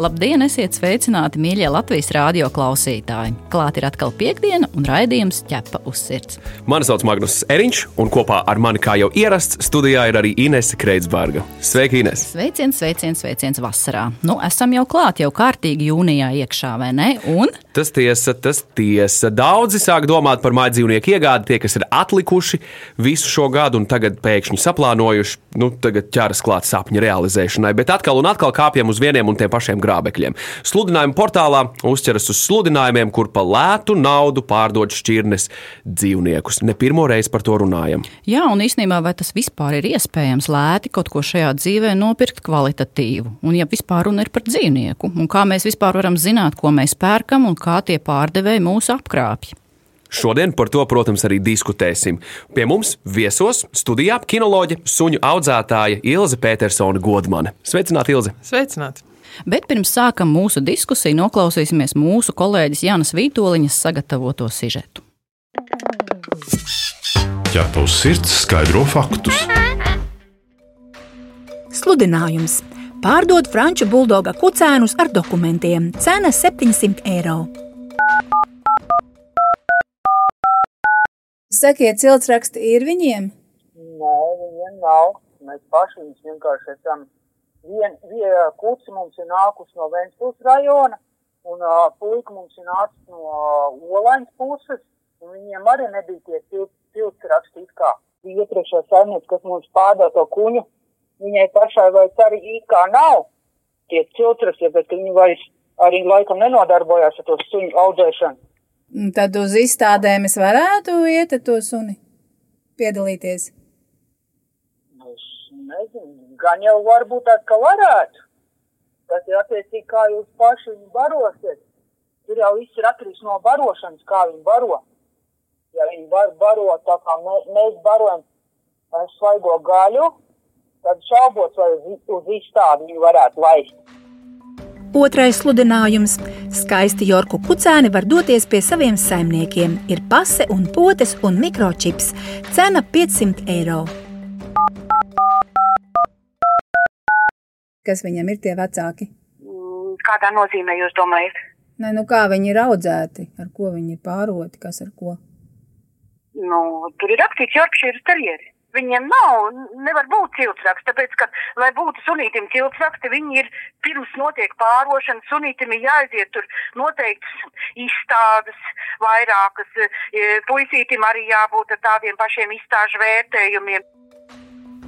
Labdien, esiet sveicināti, mīļie Latvijas radio klausītāji! Klāt ir atkal piekdiena un raidījums ķepa uz sirds. Mani sauc Magnus Eriņš, un kopā ar mani, kā jau ierasts, studijā ir arī Inese Kreitsberga. Sveika, Ines! Sveiciens, sveiciens, sveiciens vasarā. Nu, esam jau klāt, jau kārtīgi jūnijā iekšā, vai ne? Un Tas tiesa, tas tiesa. Daudzi sāk domāt par māju dzīvnieku iegādi, tie, kas ir atlikuši visu šo gadu un tagad pēkšņi saplānojuši, nu, tagad ķeras klāt sapņu realizēšanai, bet atkal un atkal kāpjam uz vieniem un tiem pašiem grābekļiem. Sludinājuma portālā uzķeras uz sludinājumiem, kur pa lētu naudu pārdod šķirnes dzīvniekus. Ne pirmo reizi par to runājam. Jā, un īstenībā vai tas vispār ir iespējams lēti kaut ko šajā dzīvē nopirkt kvalitatīvu? Un ja vispār runa ir par dzīvnieku, un kā mēs vispār varam zināt, ko mēs pērkam un kā tie pārdevēji mūs apkrāpj? Šodien par to, protams, arī diskutēsim. Pie mums viesos studijā kinoloģe, suņu audzētāja Ilze Petersona Godmane. Sveicināti, Ilze! Sveicināti! Bet pirms sākam mūsu diskusiju, noklausīsimies mūsu kolēģis Jānis Vītoliņas sagatavoto sižetu. Ķepa uz sirds skaidro faktus. Sludinājums. Pārdod franču buldoga kucēnus ar dokumentiem. Cena 700 eiro. Sakiet, ciltsraksti ir viņiem? Nē, viņiem nav. Mēs paši viņus vienkārši esam. Vien, vien kuci mums ir nākus no Ventspils rajona, un uh, puika mums ir nācis no uh, Olaņas puses, un viņiem arī nebija tie ciltsraksti it kā. Iepriekšējā saimniece, kas mums pārdod to kuņu, viņai pašai vairs arī it kā nav tie ciltsraksti, bet viņi vairs arī laikam nenodarbojās ar to suņu audzēšanu. Tad uz izstādēm es varētu iet ar to suni piedalīties. Nezinu, gan jau varbūt tā, ka varētu. Tas ir attiecīgi, kā jūs paši viņu barosiet. Tur jau viss ir atkarīgs no barošanas, kā viņi baro. Ja viņi var barot tā kā mē, mēs barojam ar svaigo gaļu, tad šaubos, vai uz, uz izstādi viņi varētu laist. Otrais sludinājums. Skaisti jorku kucēni var doties pie saviem saimniekiem. Ir pase un potes un mikročips. Cena 500 eiro. Kas viņam ir tie vecāki? Mm, Kādā nozīmē jūs domājat? Nē, nu kā viņi ir audzēti, ar ko viņi ir pāroti, kas ar ko. Nu, tur ir rakstīts Yorkshire terjeri. Viņiem nav, nevar būt ciltsraksts, tāpēc, ka, lai būtu sunītim ciltsraksti, viņi ir pirms notiek pārošana, sunītim ir jāaiziet tur noteiktas izstādes, vairākas, e, puisītim arī jābūt ar tādiem pašiem izstāžu vērtējumiem.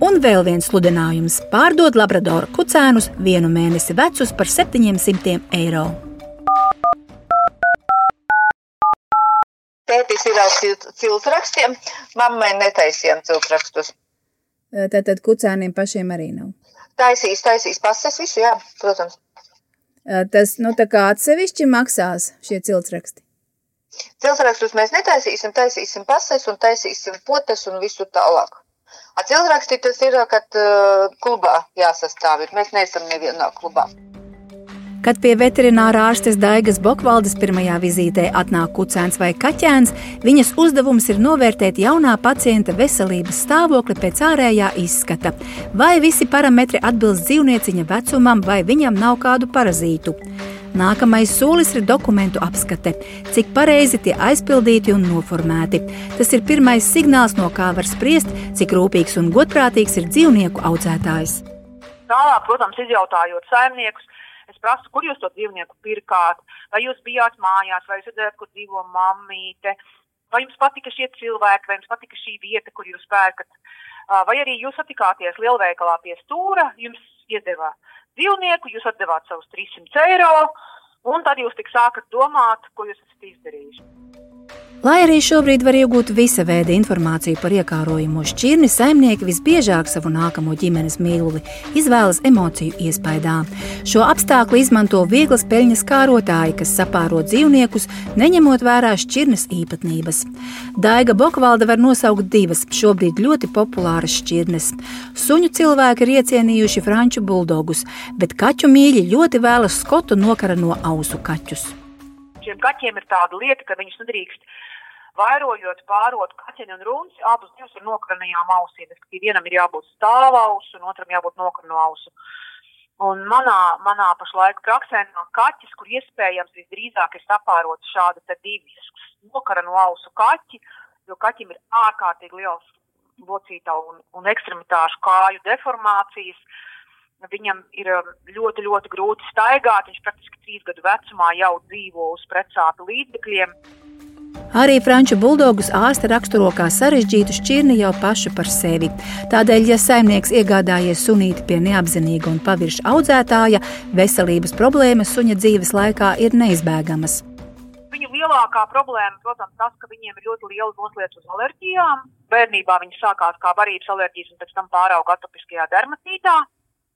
Un vēl viens sludinājums. Pārdod Labradoru kucēnus vienu mēnesi vecus par 700 eiro. Tētis ir ar cilt- ciltsrakstiem, mammai netaisījām ciltsrakstus. Tātad kucēniem pašiem arī nav. Taisīs, taisīs pases, visu, jā, protams. Tas, nu, tā kā atsevišķi maksās šie ciltsraksti. Ciltsrakstus mēs netaisīsim, taisīsim pases un taisīsim potes un visu tālāk. Ar ciltraksti tas ir, kad uh, klubā jāsastāv. ir. Mēs neesam nevienā klubā. Kad pie veterinārā ārstes Daigas Bokvaldes pirmajā vizītē atnāk kucēns vai kaķēns, viņas uzdevums ir novērtēt jaunā pacienta veselības stāvokli pēc ārējā izskata. Vai visi parametri atbilst dzīvnieciņa vecumam, vai viņam nav kādu parazītu. Nākamais solis ir dokumentu apskate, cik pareizi tie aizpildīti un noformēti. Tas ir pirmais signāls, no kā var spriest, cik rūpīgs un godprātīgs ir dzīvnieku audzētājs. Tālāk, protams, izjautājot saimniekus, es prasu, kur jūs to dzīvnieku pirkāt, vai jūs bijāt mājās, vai jūs redzējāt, kur dzīvo mammīte, vai jums patika šie cilvēki, vai jums patika šī vieta, kur jūs pērkat, Ā, vai arī jūs satikāties lielveikalā pie stūra, jums iedeva dzīvnieku, jūs atdevāt savus 300 eiro, un tad jūs tik sākat domāt, ko jūs esat izdarījuši. Lai arī šobrīd var iegūt visa veida informāciju par iekārojumu šķirni, saimnieki visbiežāk savu nākamo ģimenes mīluli izvēlas emociju iespaidā. Šo apstākļu izmanto vieglas peļņas kārotāji, kas sapāro dzīvniekus, neņemot vērā šķirnes īpatnības. Daiga Bokvalda var nosaukt divas šobrīd ļoti populāras šķirnes. Suņu cilvēki ir iecienījuši franču buldogus, bet kaķu mīļi ļoti vēlas skotu nokara no ausu kaķus. Šiem kaķiem ir tāda lieta, ka viņus nedrīkst vairojot, pārot kaķeni un runci, abus divus ar nokranajām ausīm. Vienam ir jābūt stāvausu, un otram jābūt nokrano ausu. Un manā, manā pašlaik praksē no kaķis, kur iespējams visdrīzāk ir sapārots šāda divi nokrano ausu kaķi, jo kaķim ir ārkārtīgi liels locītavu un, un ekstremitāšu kāju deformācijas. Viņam ir um, ļoti, ļoti grūti staigāt. Viņš praktiski trīs gadu vecumā jau dzīvo uz precāta līdzekļiem. Arī franču buldogus ārste raksturo kā sarežģītu šķirni jau pašu par sevi. Tādēļ, ja saimnieks iegādājies sunīti pie neapzinīga un pavirša audzētāja, veselības problēmas suņa dzīves laikā ir neizbēgamas. Viņu lielākā problēma, protams, tas, ka viņiem ir ļoti liela noslēdz uz alerģijām. Bērnībā viņi sākās kā barības alerģijas un pēc tam pārauga atopiskajā dermatītā.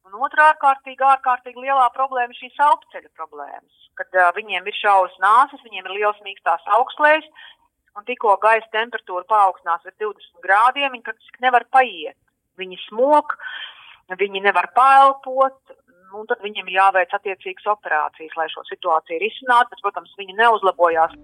Un otrā ārkārtīgi, ārkārtīgi lielā problēma ir šīs augstceļa problēmas kad uh, viņiem ir šausmas nāsas, viņiem ir liels mīkstās augstslējas, un tikko gaisa temperatūra paaugstinās ar 20 grādiem, viņi praktiski nevar paiet. Viņi smok, viņi nevar paelpot, un tad viņiem jāveic attiecīgas operācijas, lai šo situāciju risinātu, bet, protams, viņi neuzlabojās.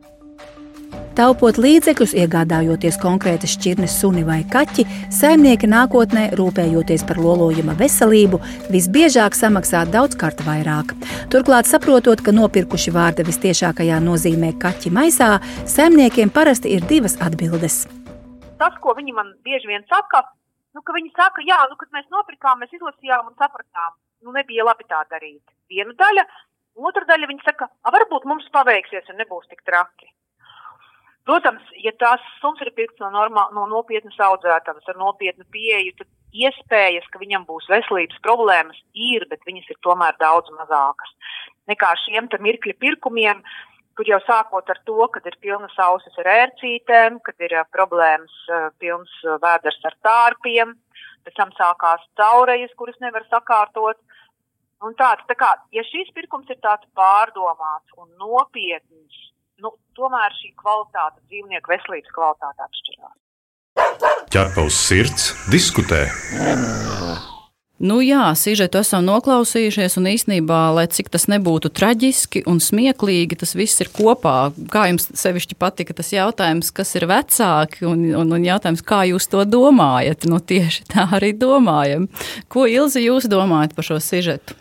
Taupot līdzekļus, iegādājoties konkrētas šķirnes suni vai kaķi, saimnieki nākotnē, rūpējoties par lolojuma veselību, visbiežāk samaksā daudzkārt vairāk. Turklāt, saprotot, ka nopirkuši vārda vistiešākajā nozīmē kaķi maisā, saimniekiem parasti ir divas atbildes. Tas, ko viņi man bieži vien saka, nu, ka viņi saka, jā, nu, kad mēs nopirkām, mēs izlasījām un sapratām, nu, nebija labi tā darīt. Viena daļa, otra daļa viņi saka, varbūt mums paveiksies un nebūs tik traki. Protams, ja tās suns ir pirkts no, normā, no nopietnas audzētājas ar nopietnu pieeju, tad iespējas, ka viņam būs veselības problēmas, ir, bet viņas ir tomēr daudz mazākas nekā šiem mirkļa pirkumiem, kur jau sākot ar to, kad ir pilnas ausis ar ērcītēm, kad ir problēmas, pilns vēders ar tārpiem, pēc tam sākās caurejas, kuras nevar sakārtot. Un tāds, tā kā, ja šīs pirkums ir tāds pārdomāts un nopietns, nu, tomēr šī kvalitāte, dzīvnieku veselības kvalitāte atšķirās. Ķerpaus sirds diskutē. Nu jā, sižetu esam noklausījušies, un īsnībā, lai cik tas nebūtu traģiski un smieklīgi, tas viss ir kopā. Kā jums sevišķi patika tas jautājums, kas ir vecāki, un, un, un jautājums, kā jūs to domājat? Nu tieši tā arī domājam. Ko Ilzi jūs domājat par šo sižetu?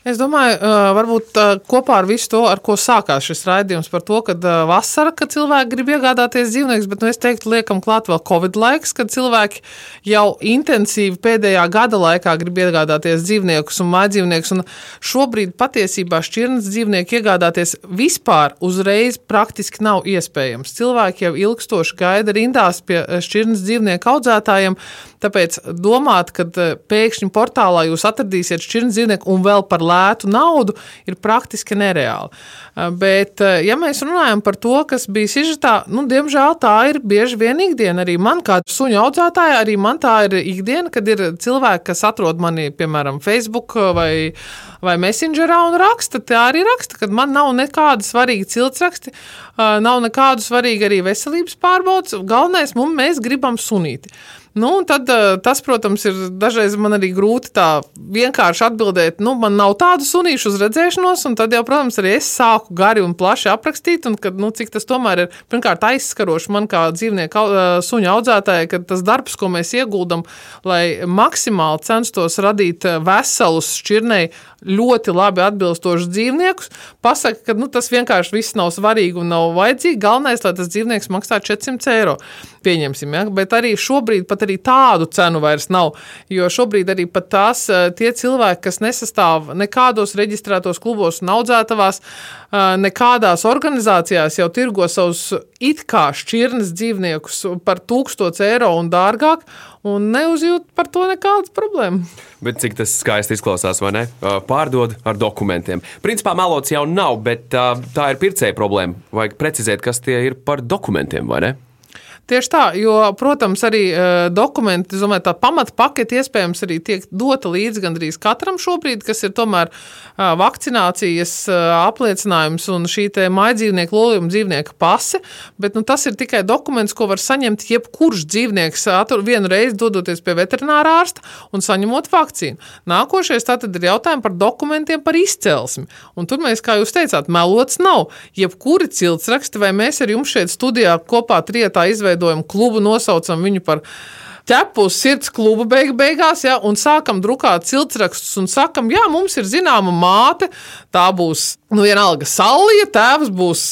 Es domāju, varbūt kopā ar visu to, ar ko sākās šis raidījums, par to, ka vasara, kad cilvēki grib iegādāties dzīvniekus, bet nu, es teiktu, liekam klāt vēl Covid laiks, kad cilvēki jau intensīvi pēdējā gada laikā grib iegādāties dzīvniekus un mājdzīvniekus. Un šobrīd patiesībā šķirnes dzīvnieku iegādāties vispār uzreiz praktiski nav iespējams. Cilvēki jau ilgstoši gaida rindās pie šķirnes dzīvnieku audzētājiem, tāpēc domāt, ka pēkšņi portālā jūs atradīsiet šķirnes dzīvnieku un vēl par lētu naudu, ir praktiski nereāli. Eh, bet, eh, ja mēs runājam par to, kas bija sižetā, nu, diemžēl tā ir bieži vien ikdiena. Arī man, kā suņu audzētāja, arī man tā ir ikdiena, kad ir cilvēki, kas atrod mani, piemēram, Facebook vai, vai Messengerā un raksta. Tā arī raksta, ka man nav nekāda svarīga ciltsraksti, eh, nav nekādu svarīgu arī veselības pārbaudas. Galvenais, mums mēs gribam sunīti. Nu, tad, eh, tas, protams, ir dažreiz man arī grūti tā vienkārši atbildēt. Nu, man nav tādu sunīšu uz redzēšanos, un tad, jau, protams, arī es sāku gari un plaši aprakstīt, un kad, nu, cik tas tomēr ir pirmkārt aizskaroši man kā dzīvnieku eh, suņu audzētājai, ka tas darbs, ko mēs ieguldam, lai maksimāli censtos radīt veselus šķirnei ļoti labi atbilstošus dzīvniekus, pasaka, ka nu, tas vienkārši viss nav svarīgi un nav vajadzīgi. Galvenais, lai tas dzīvnieks maksā 400 eiro. Pieņemsim, ja? bet arī šobrīd pat arī tādu cenu vairs nav. Jo šobrīd arī pat tās eh, tie cilvēki, kas nesastāv nekādos reģistrētos klubos un audzētavās, eh, nekādās organizācijās jau tirgo savus it kā šķirnes dzīvniekus par 1000 eiro un dārgāk, un neuzjūt par to nekādas problēmas. Bet cik tas skaisti izklausās, vai ne? Pārdod ar dokumentiem. Principā melots jau nav, bet tā ir pircēja problēma. Vajag precizēt, kas tie ir par dokumentiem, vai ne? Tieši tā, jo, protams, arī uh, dokumenti, domāju, tā pamata pakete iespējams arī tiek dota līdzi gandrīz katram šobrīd, kas ir tomēr uh, vakcinācijas uh, apliecinājums un šī maidzīvnieku lolījuma dzīvnieka pase, bet nu, tas ir tikai dokuments, ko var saņemt jebkurš dzīvnieks vienu reizi dodoties pie veterinārā ārsta un saņemot vakcīnu. Nākošais tātad ir jautājumi par dokumentiem par izcelsmi. Un tur mēs, kā jūs teicāt, melots nav. Jebkuri ciltsraksti, vai mēs ar jums šeit studijā kopā trietā izveidojam izveidojam klubu, nosaucam viņu par ķepu uz sirds klubu beig beigās, ja, un sākam drukāt ciltsrakstus un sakam, jā, mums ir zināma māte, tā būs, nu, vienalga salija, tēvs būs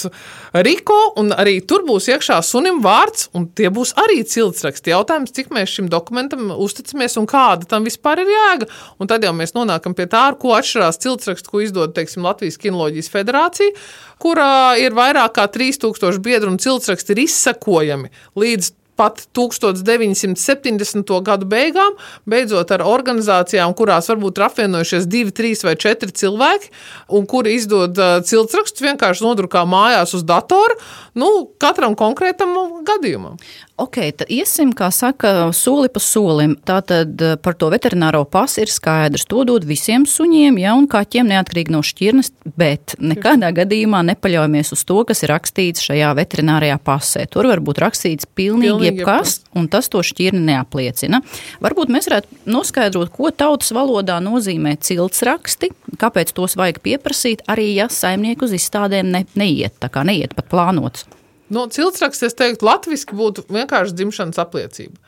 Riko, un arī tur būs iekšā sunim vārds, un tie būs arī ciltsraksti. Jautājums, cik mēs šim dokumentam uzticamies un kāda tam vispār ir jēga. Un tad jau mēs nonākam pie tā, ar ko atšķirās ciltsraksts, ko izdod, teiksim, Latvijas Kinoloģijas federācija, kurā ir vairāk kā 3000 biedru un ciltsraksti ir izsakojami līdz pat 1970. gadu beigām, beidzot ar organizācijām, kurās varbūt ir apvienojušies divi, trīs vai četri cilvēki, un kuri izdod uh, ciltsrakstus vienkārši nodrukā mājās uz datora, nu, katram konkrētam gadījumam. Ok, tad iesim, kā saka, soli pa solim. Tātad eh, par to veterināro pasu ir skaidrs. To dod visiem suņiem, ja un kaķiem neatkarīgi no šķirnes, bet nekādā gadījumā nepaļaujamies uz to, kas ir rakstīts šajā veterinārajā pasē. Tur var būt rakstīts pilnīgi, pilnīgi jebkas, un tas to šķirni neapliecina. Varbūt mēs varētu noskaidrot, ko tautas valodā nozīmē cilts raksti, kāpēc tos vajag pieprasīt, arī ja saimnieku uz izstādēm ne, neiet, tā kā neiet pat plānots. No ciltsraksts, es teiktu, latviešu būtu vienkārši dzimšanas apliecība.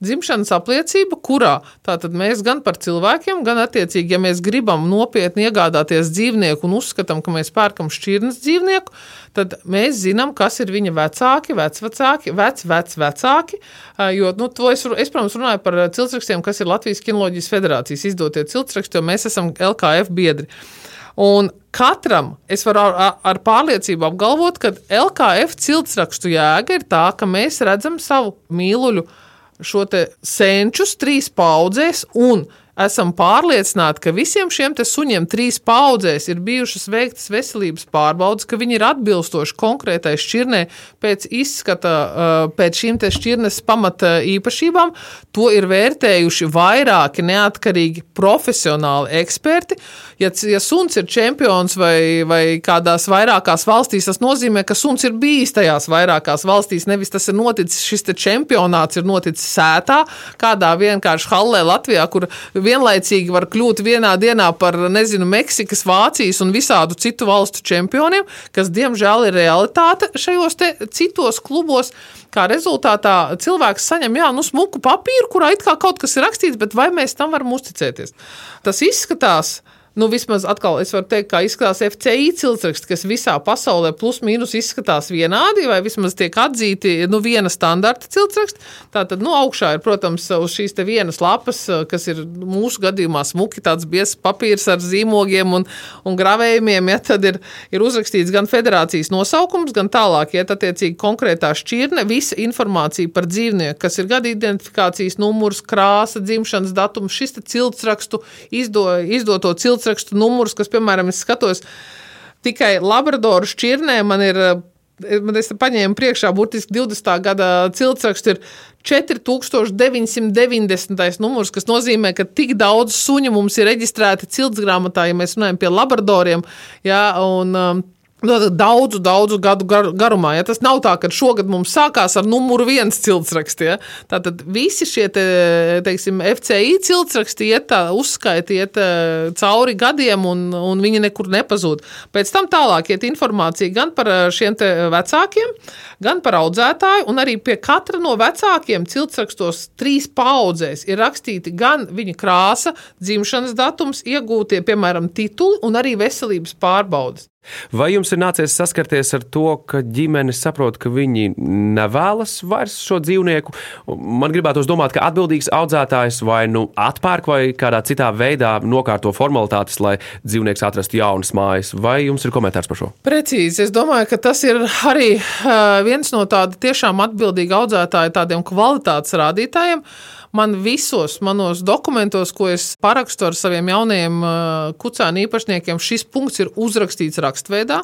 Dzimšanas apliecība, kurā tātad mēs gan par cilvēkiem, gan attiecīgi, ja mēs gribam nopietni iegādāties dzīvnieku un uzskatām, ka mēs pērkam šķirnes dzīvnieku, tad mēs zinām, kas ir viņa vecāki, vecvecāki, vec, vec, vecāki. Jo, nu, es, es, protams, runāju par ciltsrakstiem, kas ir Latvijas Kinoloģijas federācijas izdotie ciltsraksti, jo mēs esam LKF biedri. Un katram es varu ar, ar pārliecību apgalvot, ka LKF ciltsrakstu jēga ir tā, ka mēs redzam savu mīluļu šo senčus trīs paudzēs un esam pārliecināti, ka visiem šiem suņiem trīs paudzēs ir bijušas veiktas veselības pārbaudes, ka viņi ir atbilstoši konkrētai šķirnei pēc izskata, pēc šīm šķirnes pamata īpašībām. To ir vērtējuši vairāki neatkarīgi profesionāli eksperti. Ja, ja suns ir čempions vai, vai kādās vairākās valstīs, tas nozīmē, ka suns ir bijis tajās vairākās valstīs. Nevis tas ir noticis, šis čempionāts ir noticis sētā, kādā vienkārši hallē Latvijā, kur vienlaicīgi var kļūt vienā dienā par, nezinu, Meksikas, Vācijas un visādu citu valstu čempioniem, kas, diemžēl, ir realitāte šajos citos klubos. Kā rezultātā cilvēks saņem jā, nu, smuku papīru, kurā it kā kaut kas ir rakstīts, bet vai mēs tam varam uzticēties? Tas izskatās, Nu, vismaz atkal es varu teikt, kā izskatās FCI ciltsraksts, kas visā pasaulē plus mīnus izskatās vienādi, vai vismaz tiek atzīti nu, viena standarta ciltsraksts. Tātad, nu, augšā ir, protams, uz šīs vienas lapas, kas ir mūsu gadījumā smuki tāds biezs papīrs ar zīmogiem un, un gravējumiem, ja tad ir, ir uzrakstīts gan federācijas nosaukums, gan tālāk, ja attiecīgi konkrētā šķirne, visa informācija par dzīvnieku, kas ir gada identifikācijas numurs, krāsa, dzimšanas datums, šis ciltsrakstu izdo, izdoto ciltsrakstu ciltsrakstu numurus, kas, piemēram, es skatos tikai Labradoru šķirnē, man ir. Man es paņēmu priekšā, burtiski 20. gada ciltsraksts ir 4990. numurs, kas nozīmē, ka tik daudz suņu mums ir reģistrēti ciltsgrāmatā, ja mēs runājam pie labradoriem. Jā, un, um, daudzu, daudzu gadu gar, garumā. Ja? Tas nav tā, ka šogad mums sākās ar numuru viens ciltsraksti. Ja? Tātad visi šie te, teiksim, FCI ciltsraksti iet tā, uzskaiti iet cauri gadiem, un, un viņi nekur nepazūd. Pēc tam tālāk iet informācija gan par šiem vecākiem, gan par audzētāju, un arī pie katra no vecākiem ciltsrakstos trīs paudzēs ir rakstīti gan viņa krāsa, dzimšanas datums, iegūtie, piemēram, tituli un arī veselības pārbaudas. Vai jums ir nācies saskarties ar to, ka ģimene saprot, ka viņi nevēlas vairs šo dzīvnieku? Man gribētu domāt, ka atbildīgs audzētājs vai nu atpērk vai kādā citā veidā nokārto formalitātes, lai dzīvnieks atrastu jaunas mājas. Vai jums ir komentārs par šo? Precīzi. Es domāju, ka tas ir arī viens no tādiem tiešām atbildīga audzētāja tādiem kvalitātes rādītājiem. Man visos manos dokumentos, ko es parakstu ar saviem jaunajiem uh, kucēnu īpašniekiem, šis punkts ir uzrakstīts rakstveidā.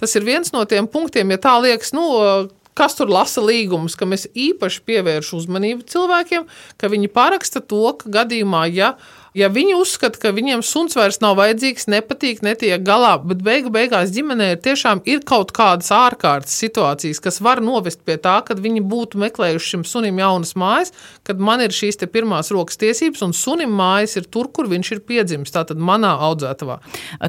Tas ir viens no tiem punktiem, ja tā liekas, nu, uh, kas tur lasa līgumus, ka mēs īpaši pievēršam uzmanību cilvēkiem, ka viņi paraksta to, ka gadījumā, ja Ja viņi uzskata, ka viņiem suns vairs nav vajadzīgs, nepatīk, netiek galā, bet beigu beigās ģimenē ir tiešām ir kaut kādas ārkārtas situācijas, kas var novest pie tā, ka viņi būtu meklējuši šim sunim jaunas mājas, kad man ir šīs pirmās rokas tiesības, un sunim mājas ir tur, kur viņš ir piedzimis, tātad manā audzētavā.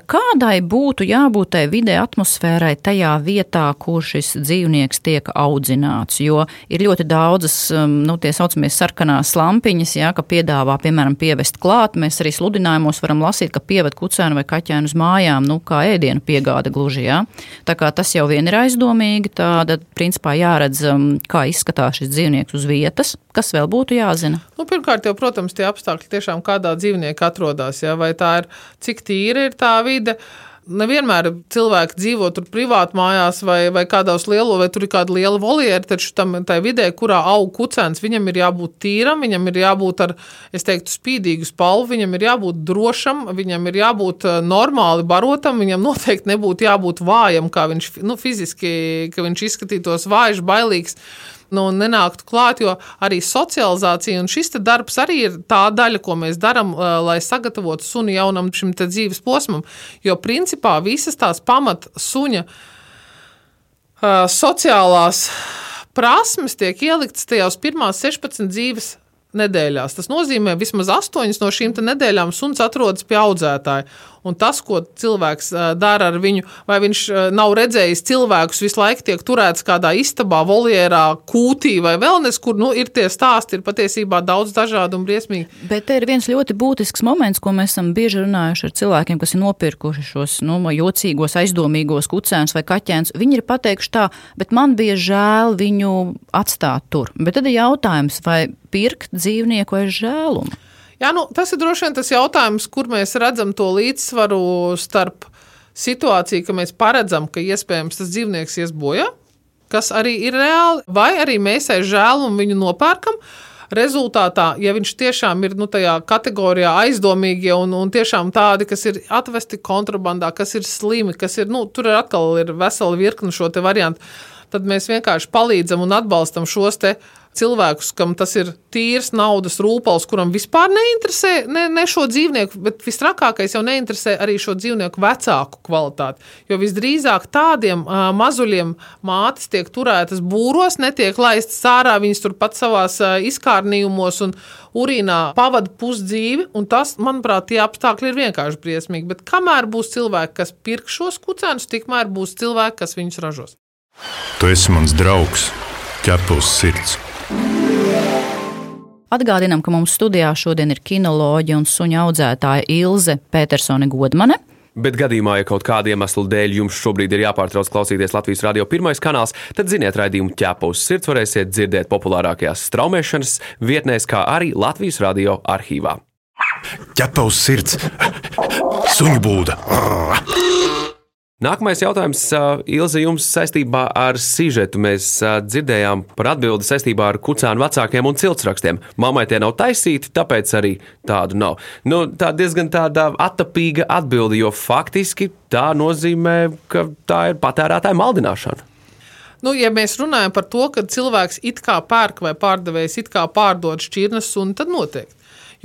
Kādai būtu jābūt tai vidē atmosfērai tajā vietā, kur šis dzīvnieks tiek audzināts? Jo ir ļoti daudzas, um, nu, tie saucamie sarkanās lampiņas, jā, ka piedāvā, piemēram, pievest klāt mēs arī sludinājumos varam lasīt, ka pieved kucēnu vai kaķēnu uz mājām, nu, kā ēdienu piegāde gluži. Jā. Tā kā tas jau vien ir aizdomīgi, tad principā jāredz, um, kā izskatās šis dzīvnieks uz vietas, kas vēl būtu jāzina. Nu, pirmkārt, jau, protams, tie apstākļi tiešām kādā dzīvniekā atrodas, jā, vai tā ir, cik tīra ir tā vide nevienmēr cilvēki dzīvo tur privāti mājās vai, vai kādos lielos, vai tur ir kāda liela voliera, taču tam vidē, kurā aug kucēns, viņam ir jābūt tīram, viņam ir jābūt ar, es teiktu, spīdīgu spalvu, viņam ir jābūt drošam, viņam ir jābūt eh, normāli barotam, viņam noteikti nebūtu jābūt vājam, kā viņš nu, fiziski, ka viņš izskatītos vājš, bailīgs nu, nenāktu klāt, jo arī socializācija un šis darbs arī ir tā daļa, ko mēs darām, lai sagatavotu suni jaunam šim dzīves posmam. Jo principā visas tās pamat suņa sociālās prasmes tiek ieliktas tajās pirmās 16 dzīves nedēļās. Tas nozīmē, ka vismaz astoņas no šīm nedēļām suns atrodas pie audzētāja. Un tas, ko cilvēks dara ar viņu, vai viņš nav redzējis cilvēkus, visu laiku tiek turēts kādā istabā, voljerā, kūtī vai vēl nes, kur nu, ir tie stāsti, ir patiesībā daudz dažādu un briesmīgi. Bet te ir viens ļoti būtisks moments, ko mēs esam bieži runājuši ar cilvēkiem, kas ir nopirkuši šos nu, jocīgos, aizdomīgos kucēnus vai kaķēnus. Viņi ir pateikuši tā, bet man bija žēl viņu atstāt tur. Bet tad ir jautājums, vai pirkt dzīvnieku aiz žēlumu? Jā, nu, tas ir droši vien tas jautājums, kur mēs redzam to līdzsvaru starp situāciju, ka mēs paredzam, ka iespējams tas dzīvnieks ies bojā, kas arī ir reāli, vai arī mēs aiz žēlumu viņu nopērkam. Rezultātā, ja viņš tiešām ir nu, tajā kategorijā aizdomīgie un, un tiešām tādi, kas ir atvesti kontrabandā, kas ir slimi, kas ir, nu, tur ir atkal ir vesela virkne šo variantu, tad mēs vienkārši palīdzam un atbalstam šos te cilvēkus, kam tas ir tīrs naudas rūpals, kuram vispār neinteresē ne, ne šo dzīvnieku, bet visstrakākais jau neinteresē arī šo dzīvnieku vecāku kvalitāti. Jo visdrīzāk tādiem uh, mazuļiem mātes tiek turētas būros, netiek laistas ārā, viņas turpat savās uh, izkārnījumos un urīnā pavada pusdzīvi, un tas, manuprāt, tie apstākļi ir vienkārši briesmīgi. Bet kamēr būs cilvēki, kas pirk šos kucēnus, tikmēr būs cilvēki, kas viņus ražos. Tu esi mans draugs, ķepus sirds. Atgādinām, ka mums studijā šodien ir kinoloģija un suņa audzētāja Ilze Petersone Godmane. Bet gadījumā, ja kaut kāda iemesla dēļ jums šobrīd ir jāpārtrauc klausīties Latvijas radio pirmais kanāls, tad ziniet, raidījumu ķēpus sirds varēsiet dzirdēt populārākajās straumēšanas vietnēs, kā arī Latvijas radio arhīvā. Ķepaus sirds, suņu būda! Nākamais jautājums, Ilze, jums saistībā ar sižetu. Mēs dzirdējām par atbildi saistībā ar kucēnu vecākiem un ciltsrakstiem. Māmai tie nav taisīti, tāpēc arī tādu nav. Nu, tā diezgan tāda atapīga atbilde, jo faktiski tā nozīmē, ka tā ir patērētāja maldināšana. Nu, ja mēs runājam par to, ka cilvēks it kā pērk vai pārdevējs it kā pārdod šķirnes tad noteikti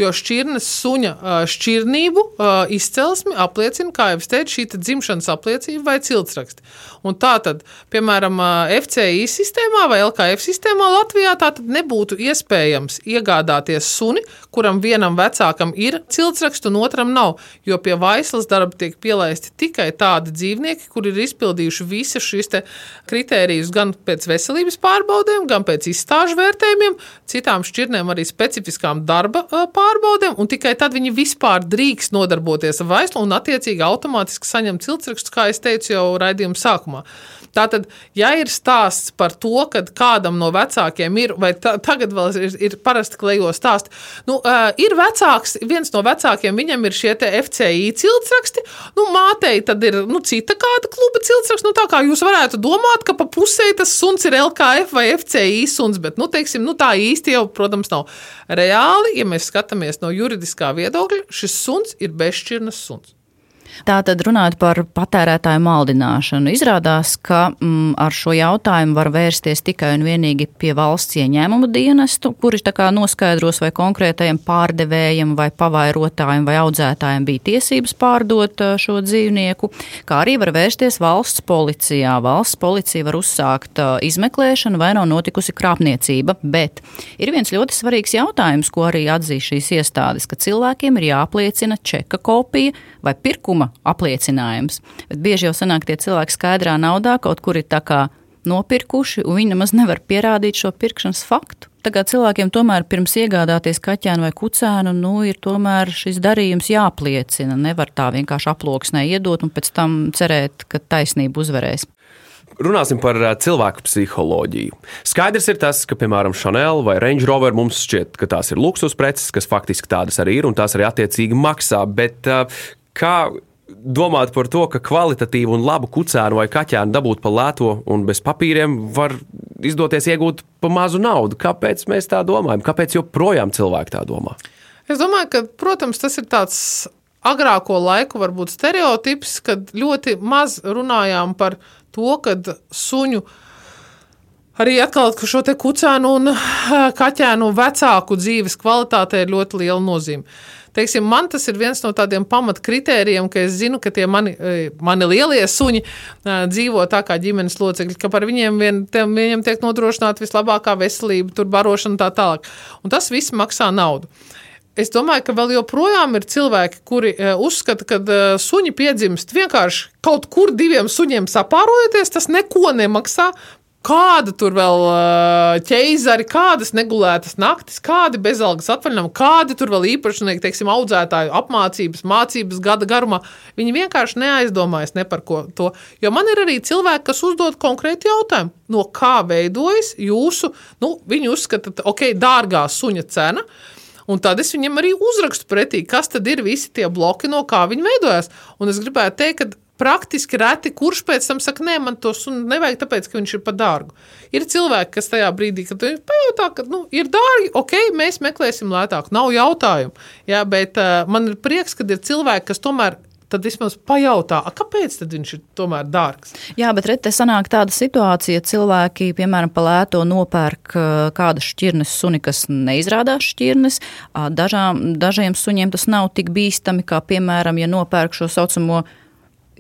jo šķirnes suņa šķirnību izcelsmi apliecina, kā jau es teicu, šī dzimšanas apliecība vai ciltsraksti. Un tā tad, piemēram, FCI sistēmā vai LKF sistēmā Latvijā tā tad nebūtu iespējams iegādāties suni, kuram vienam vecākam ir ciltsraksts un otram nav, jo pie vaislas darba tiek pielaisti tikai tādi dzīvnieki, kuri ir izpildījuši visas šīs kritērijas gan pēc veselības pārbaudēm, gan pēc izstāžu vērtējumiem, citām šķirnēm arī specifiskām darba pārbaudēm, un tikai tad viņi vispār drīkst nodarboties ar vaislu un attiecīgi automātiski saņemt ciltsrakstus, kā es teicu jau raidījuma sākumā. Tātad, ja ir stāsts par to, ka kādam no vecākiem ir, vai ta, tagad vēl ir, ir parasti klejo stāsti, nu, uh, ir vecāks, viens no vecākiem, viņam ir šie FCI ciltsraksti, nu, mātei tad ir nu, cita kāda kluba ciltsraksts, nu, tā kā jūs varētu domāt, ka pa pusē tas suns ir LKF vai FCI suns, bet, nu, teiksim, nu, tā īsti jau, protams, nav. Reāli, ja mēs skatāmies no juridiskā viedokļa, šis suns ir bezšķirnes suns. Tātad runājot par patērētāju maldināšanu, izrādās, ka mm, ar šo jautājumu var vērsties tikai un vienīgi pie valsts ieņēmumu dienestu, kuri noskaidros, vai konkrētajam pārdevējam vai pavairotājam vai audzētājam bija tiesības pārdot šo dzīvnieku, kā arī var vērsties valsts policijā. Valsts policija var uzsākt izmeklēšanu vai nav notikusi krāpniecība, bet ir viens ļoti svarīgs jautājums, ko arī atzīst šīs iestādes, ka cilvēkiem ir jāapliecina čeka kopija vai pirkuma apliecinājums. Bet bieži jau sanāk tie cilvēki skaidrā naudā kaut kur ir tā kā nopirkuši, un viņi nemaz nevar pierādīt šo pirkšanas faktu. Tagad cilvēkiem tomēr pirms iegādāties kaķēnu vai kucēnu, nu, ir tomēr šis darījums jāpliecina. Nevar tā vienkārši aploksnē iedot un pēc tam cerēt, ka taisnība uzvarēs. Runāsim par cilvēku psiholoģiju. Skaidrs ir tas, ka, piemēram, Chanel vai Range Rover mums šķiet, ka tās ir luksus preces, kas faktiski tādas arī ir un tās arī attiecīgi maksā. Bet kā domāt par to, ka kvalitatīvu un labu kucēnu vai kaķēnu dabūt par lēto un bez papīriem var izdoties iegūt par mazu naudu. Kāpēc mēs tā domājam? Kāpēc joprojām cilvēki tā domā? Es domāju, ka, protams, tas ir tāds agrāko laiku varbūt stereotips, kad ļoti maz runājām par to, ka suņu arī atkal šo te kucēnu un kaķēnu vecāku dzīves kvalitātei ir ļoti liela nozīme. Teiksim, man tas ir viens no tādiem pamatkritērijiem, ka es zinu, ka tie mani, e, mani lielie suņi e, dzīvo tā kā ģimenes locekļi, ka par viņiem vien, tiem, viņiem tiek nodrošināta vislabākā veselība, tur barošana un tā tālāk. Un tas viss maksā naudu. Es domāju, ka vēl joprojām ir cilvēki, kuri e, uzskata, ka suņi piedzimst vienkārši kaut kur diviem suņiem sapārojoties, tas neko nemaksā. Kāda tur vēl ķeizari, kādas negulētas naktis, kādi bezalgas atvaļinājumi, kādi tur vēl īpašnieki, teiksim, audzētāju apmācības, mācības gada garumā. Viņi vienkārši neaizdomājas ne par ko to. Jo man ir arī cilvēki, kas uzdod konkrēti jautājumu, no kā veidojas jūsu, nu, viņi uzskata, ok, dārgā suņa cena. Un tad es viņam arī uzrakstu pretī, kas tad ir visi tie bloki, no kā viņi veidojas. Un es gribētu teikt, ka praktiski reti, kurš pēc tam saka, nē, man to sunu nevajag, tāpēc, ka viņš ir par dārgu. Ir cilvēki, kas tajā brīdī, kad viņi pajautā, ka nu, ir dārgi, ok, mēs meklēsim lētāk, nav jautājumu. Jā, bet uh, man ir prieks, ka ir cilvēki, kas tomēr tad vismaz pajautā, kāpēc viņš ir tomēr dārgs. Jā, bet te sanāk tāda situācija, cilvēki, piemēram, pa lēto nopērk kādas šķirnes suni, kas neizrādās šķirnes. Dažām, dažiem suņiem tas nav tik bīstami, kā, piemēram, ja nopērk šo saucamo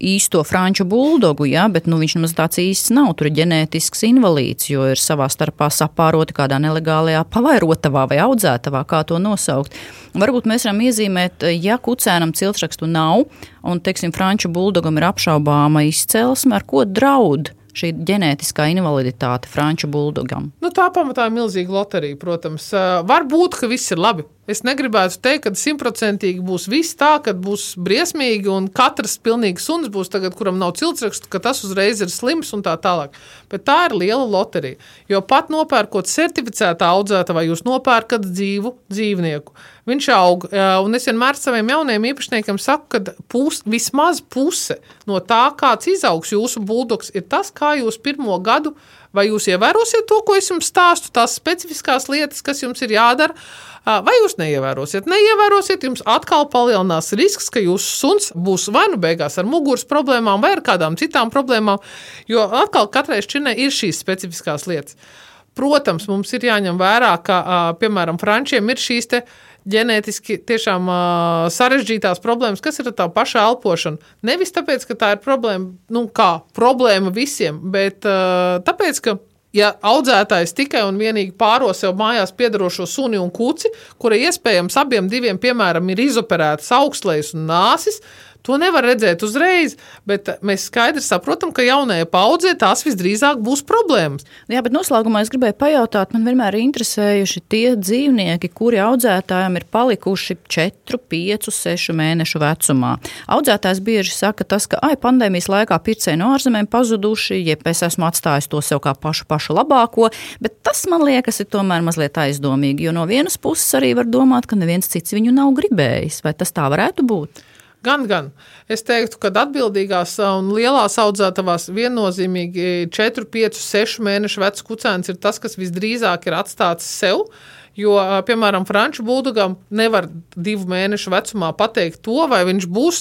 īsto franču buldogu, ja, bet nu, viņš nemaz tāds īsts nav. Tur ir ģenētisks invalīds, jo ir savā starpā sapāroti kādā nelegālajā pavairotavā vai audzētavā, kā to nosaukt. Varbūt mēs varam iezīmēt, ja kucēnam ciltsrakstu nav, un, teiksim, franču buldogam ir apšaubāma izcelsme, ar ko draud šī ģenētiskā invaliditāte franču buldogam? Nu, tā pamatā ir milzīga loterija, protams. Var būt, ka viss ir labi. Es negribētu teikt, ka simtprocentīgi būs viss tā, ka būs briesmīgi un katrs pilnīgi suns būs tagad, kuram nav ciltsrakstu, ka tas uzreiz ir slims un tā tālāk. Bet tā ir liela loterija. Jo pat nopērkot certificētā audzētā vai jūs nopērkat dzīvu dzīvnieku, viņš aug. Un es vienmēr saviem jauniem īpašniekiem saku, ka pus, vismaz puse no tā, kāds izaugs jūsu buldogs, ir tas, kā jūs pirmo gadu vai jūs ievērosiet to, ko es jums stāstu, tās specifiskās lietas, kas jums ir jādara vai jūs neievērosiet. Neievērosiet, jums atkal palielinās risks, ka jūsu suns būs vai nu beigās ar muguras problēmām, vai ar kādām citām problēmām, jo atkal katrai šķirnei ir šīs specifiskās lietas. Protams, mums ir jāņem vērā, ka, piemēram, frančiem ir šīs ģenētiski tiešām uh, sarežģītās problēmas, kas ir tā paša elpošana. Nevis tāpēc, ka tā ir problēma, nu, kā problēma visiem, bet uh, tāpēc, ka ja audzētājs tikai un vienīgi pāro sev mājās piedarošo suni un kuci, kura iespējams abiem diviem, piemēram, ir izoperētas augstlejas un nāsis, To nevar redzēt uzreiz, bet mēs skaidri saprotam, ka jaunajai paudzē tās visdrīzāk būs problēmas. Jā, bet noslēgumā es gribēju pajautāt, man vienmēr ir interesējuši tie dzīvnieki, kuri audzētājiem ir palikuši 4, 5, 6 mēnešu vecumā. Audzētājs bieži saka, tas, ka ai, pandēmijas laikā pircēji no ārzemēm pazuduši, jeb es esmu atstājis to sev kā pašu, pašu labāko, bet tas man liekas ir tomēr mazliet aizdomīgi, jo no vienas puses arī var domāt, ka neviens cits viņu nav gribējis. Vai tas tā varētu būt? Gan, gan. Es teiktu, ka atbildīgās un lielās audzētavās viennozīmīgi 4, 5, 6 mēnešu vecs kucēns ir tas, kas visdrīzāk ir atstāts sev. Jo, piemēram, franču bulldogam nevar divu mēnešu vecumā pateikt to, vai viņš būs,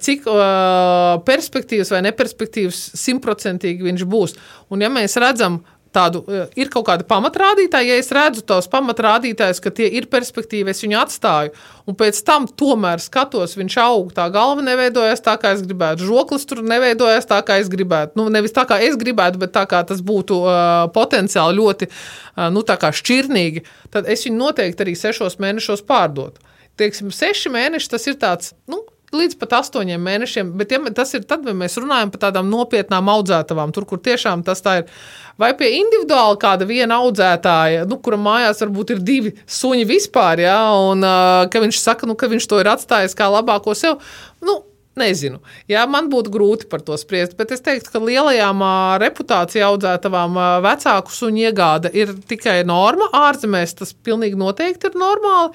cik uh, perspektīvs vai neperspektīvs simtprocentīgi viņš būs. Un, ja mēs redzam tādu, e, ir kaut kāda pamatrādītāja, ja es redzu tos pamatrādītājus, ka tie ir perspektīvi, es viņu atstāju, un pēc tam tomēr skatos, viņš aug, tā galva neveidojas tā, kā es gribētu, žoklis tur neveidojas tā, kā es gribētu. Nu, nevis tā, kā es gribētu, bet tā, kā tas būtu uh, potenciāli ļoti uh, nu, šķirnīgi, tad es viņu noteikti arī sešos mēnešos pārdotu. Teiksim, seši mēneši tas ir tāds. Nu, līdz pat astoņiem mēnešiem. Bet ja tas ir tad, kad mēs runājam par tādām nopietnām audzētavām, tur, kur tiešām tas tā ir. Vai pie individuāli kāda viena audzētāja, nu, kura mājās varbūt ir divi suņi vispār, ja, un uh, ka viņš saka, nu, ka viņš to ir atstājis kā labāko sev. Nu, Nezinu. Jā, man būtu grūti par to spriest, bet es teiktu, ka lielajām reputācijā audzētavām vecāku suņu iegāde ir tikai norma. Ārzemēs tas pilnīgi noteikti ir normāli.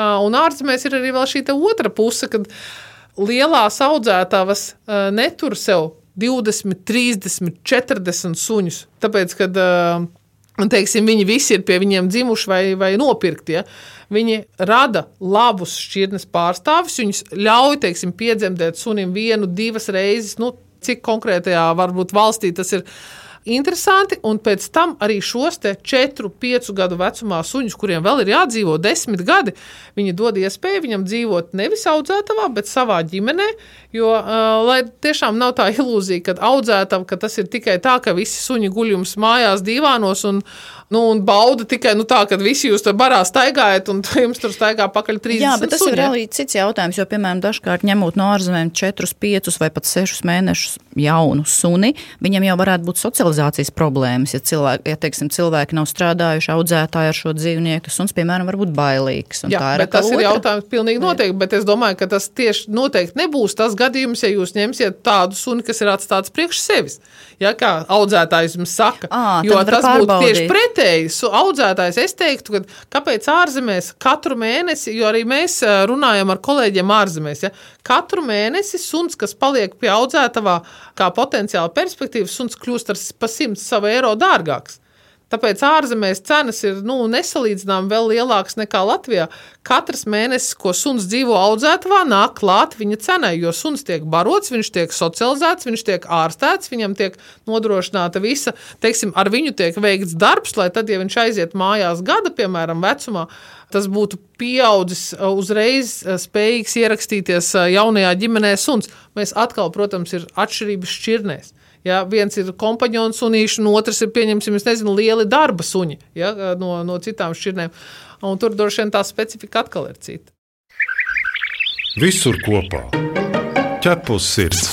Un ārzemēs ir arī šī otra puse, kad lielās audzētavas netur sev 20, 30, 40 suņus. Tāpēc, kad teiksim, viņi visi ir pie viņiem dzimuši vai, vai nopirkti, ja, viņi rada labus šķirnes pārstāvis. Viņus ļauj teiksim, piedzemdēt sunim vienu, divas reizes. Nu, cik konkrētajā varbūt valstī tas ir interesanti. Un pēc tam arī šos 4, 5 gadu vecumā suņus, kuriem vēl ir jādzīvo 10 gadi, viņi dod iespēju viņam dzīvot nevis audzētavā, bet savā ģimenē. Jo, uh, lai tiešām nav tā ilūzija, ka audzētava, ka tas ir tikai tā, ka visi suņi guļ jums mājās, divānos un, nu, un bauda tikai nu, tā, ka visi jūs tur barā staigājat, un jums tur staigā pakaļ 30 Jā, bet tas suņi. ir arī cits jautājums, jo, piemēram, dažkārt ņemot no ārzemēm 4, 5 vai pat 6 mēnešus jaunu suni, viņam jau varētu būt socializācijas problēmas. Ja, cilvēki, ja teiksim, cilvēki nav strādājuši, audzētāji ar šo dzīvnieku, tas suns, piemēram, var būt bailīgs. Jā, ir tas otra. ir jautājums pilnīgi noteikti, bet es domāju, ka tas tieši noteikti nebūs tas gadījums, ja jūs ņemsiet tādu suni, kas ir atstāts priekš sevis. Ja, kā audzētājs jums saka, à, jo tas būtu tieši pretēji. Audzētājs es teiktu, ka kāpēc ārzemēs katru mēnesi, jo arī mēs runājam ar kolēģiem ārzemēs, ja, katru mēnesi suns, kas paliek pie audzētavā, kā potenciāli perspektīvas suns, kļūst ar pa 100 savu eiro dārgāks. Tāpēc ārzemēs cenas ir nu, nesalīdzināmāk vēl lielākas nekā Latvijā. Katrs mēnesis, ko suns dzīvo audzētavā, nāk klāt viņa cenai, jo suns tiek barots, viņš tiek socializēts, viņš tiek ārstēts, viņam tiek nodrošināta visa, teiksim, ar viņu tiek veikts darbs, lai tad, ja viņš aiziet mājās gada, piemēram, vecumā, tas būtu pieaudzis uzreiz spējīgs ierakstīties jaunajā ģimenē suns. Mēs atkal, protams, ir atšķirības šķirnēs. Ja, viens ir kompāņu sunīši, un otrs ir, pieņemsim, nezinu, lieli darba suņi ja, no, no citām šķirnēm. Un tur droši vien tā specifika atkal ir cita. Visur kopā - ķepus sirds.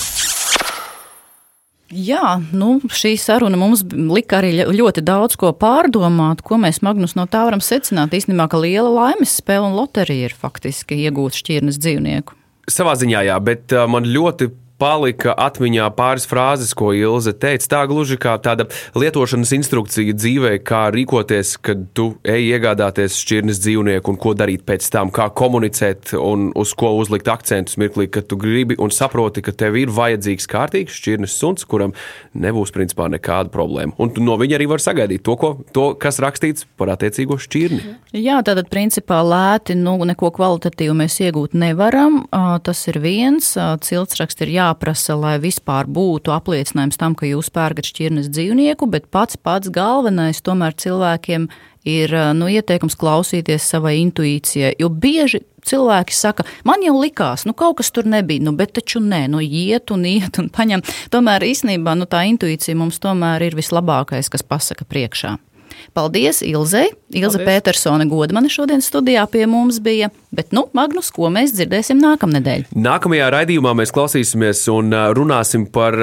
Jā, nu, šī saruna mums lika arī ļoti daudz ko pārdomāt, ko mēs Magnus no tā varam secināt. Īstenībā, ka liela laimes spēle un loterija ir faktiski iegūt šķirnes dzīvnieku. Savā ziņā, jā, bet uh, man ļoti palika atmiņā pāris frāzes, ko Ilze teica. Tā gluži kā tāda lietošanas instrukcija dzīvē, kā rīkoties, kad tu ej iegādāties šķirnes dzīvnieku un ko darīt pēc tam, kā komunicēt un uz ko uzlikt akcentus mirklī, kad tu gribi un saproti, ka tev ir vajadzīgs kārtīgs šķirnes suns, kuram nebūs principā nekāda problēma. Un no viņa arī var sagaidīt to, ko, to kas rakstīts par attiecīgo šķirni. Jā, tātad principā lēti nu, neko kvalitatīvu mēs iegūt nevaram. Tas ir viens. Ciltsraksts ir jā jāprasa, lai vispār būtu apliecinājums tam, ka jūs pērkat šķirnes dzīvnieku, bet pats pats galvenais tomēr cilvēkiem ir nu, ieteikums klausīties savai intuīcijai. Jo bieži cilvēki saka, man jau likās, nu kaut kas tur nebija, nu, bet taču nē, nu iet un iet un paņem. Tomēr īstenībā nu, tā intuīcija mums tomēr ir vislabākais, kas pasaka priekšā. Paldies Ilzei. Ilze Paldies. Petersone Godmane šodien studijā pie mums bija. Bet, nu, Magnus, ko mēs dzirdēsim nākamnedēļ? Nākamajā raidījumā mēs klausīsimies un runāsim par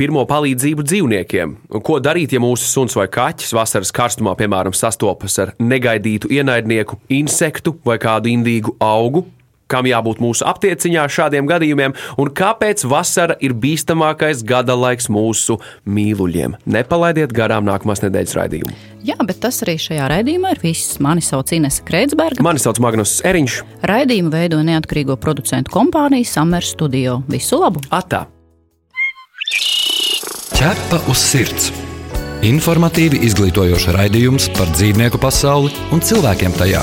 pirmo palīdzību dzīvniekiem. Un Ko darīt, ja mūsu suns vai kaķis vasaras karstumā, piemēram, sastopas ar negaidītu ienaidnieku, insektu vai kādu indīgu augu? Kam jābūt mūsu aptieciņā šādiem gadījumiem, un kāpēc vasara ir bīstamākais gada laiks mūsu mīluļiem? Nepalaidiet garām nākamās nedēļas raidījumu. Jā, bet tas arī šajā raidījumā ir viss. Mani sauc Inese Kreitsberga. Mani sauc Magnus Eriņš. Raidījumu veido neatkarīgo producentu kompānija Summer Studio. Visu labu! Atā! Ķepa uz sirds! Informatīvi izglītojoši raidījums par dzīvnieku pasauli un cilvēkiem tajā.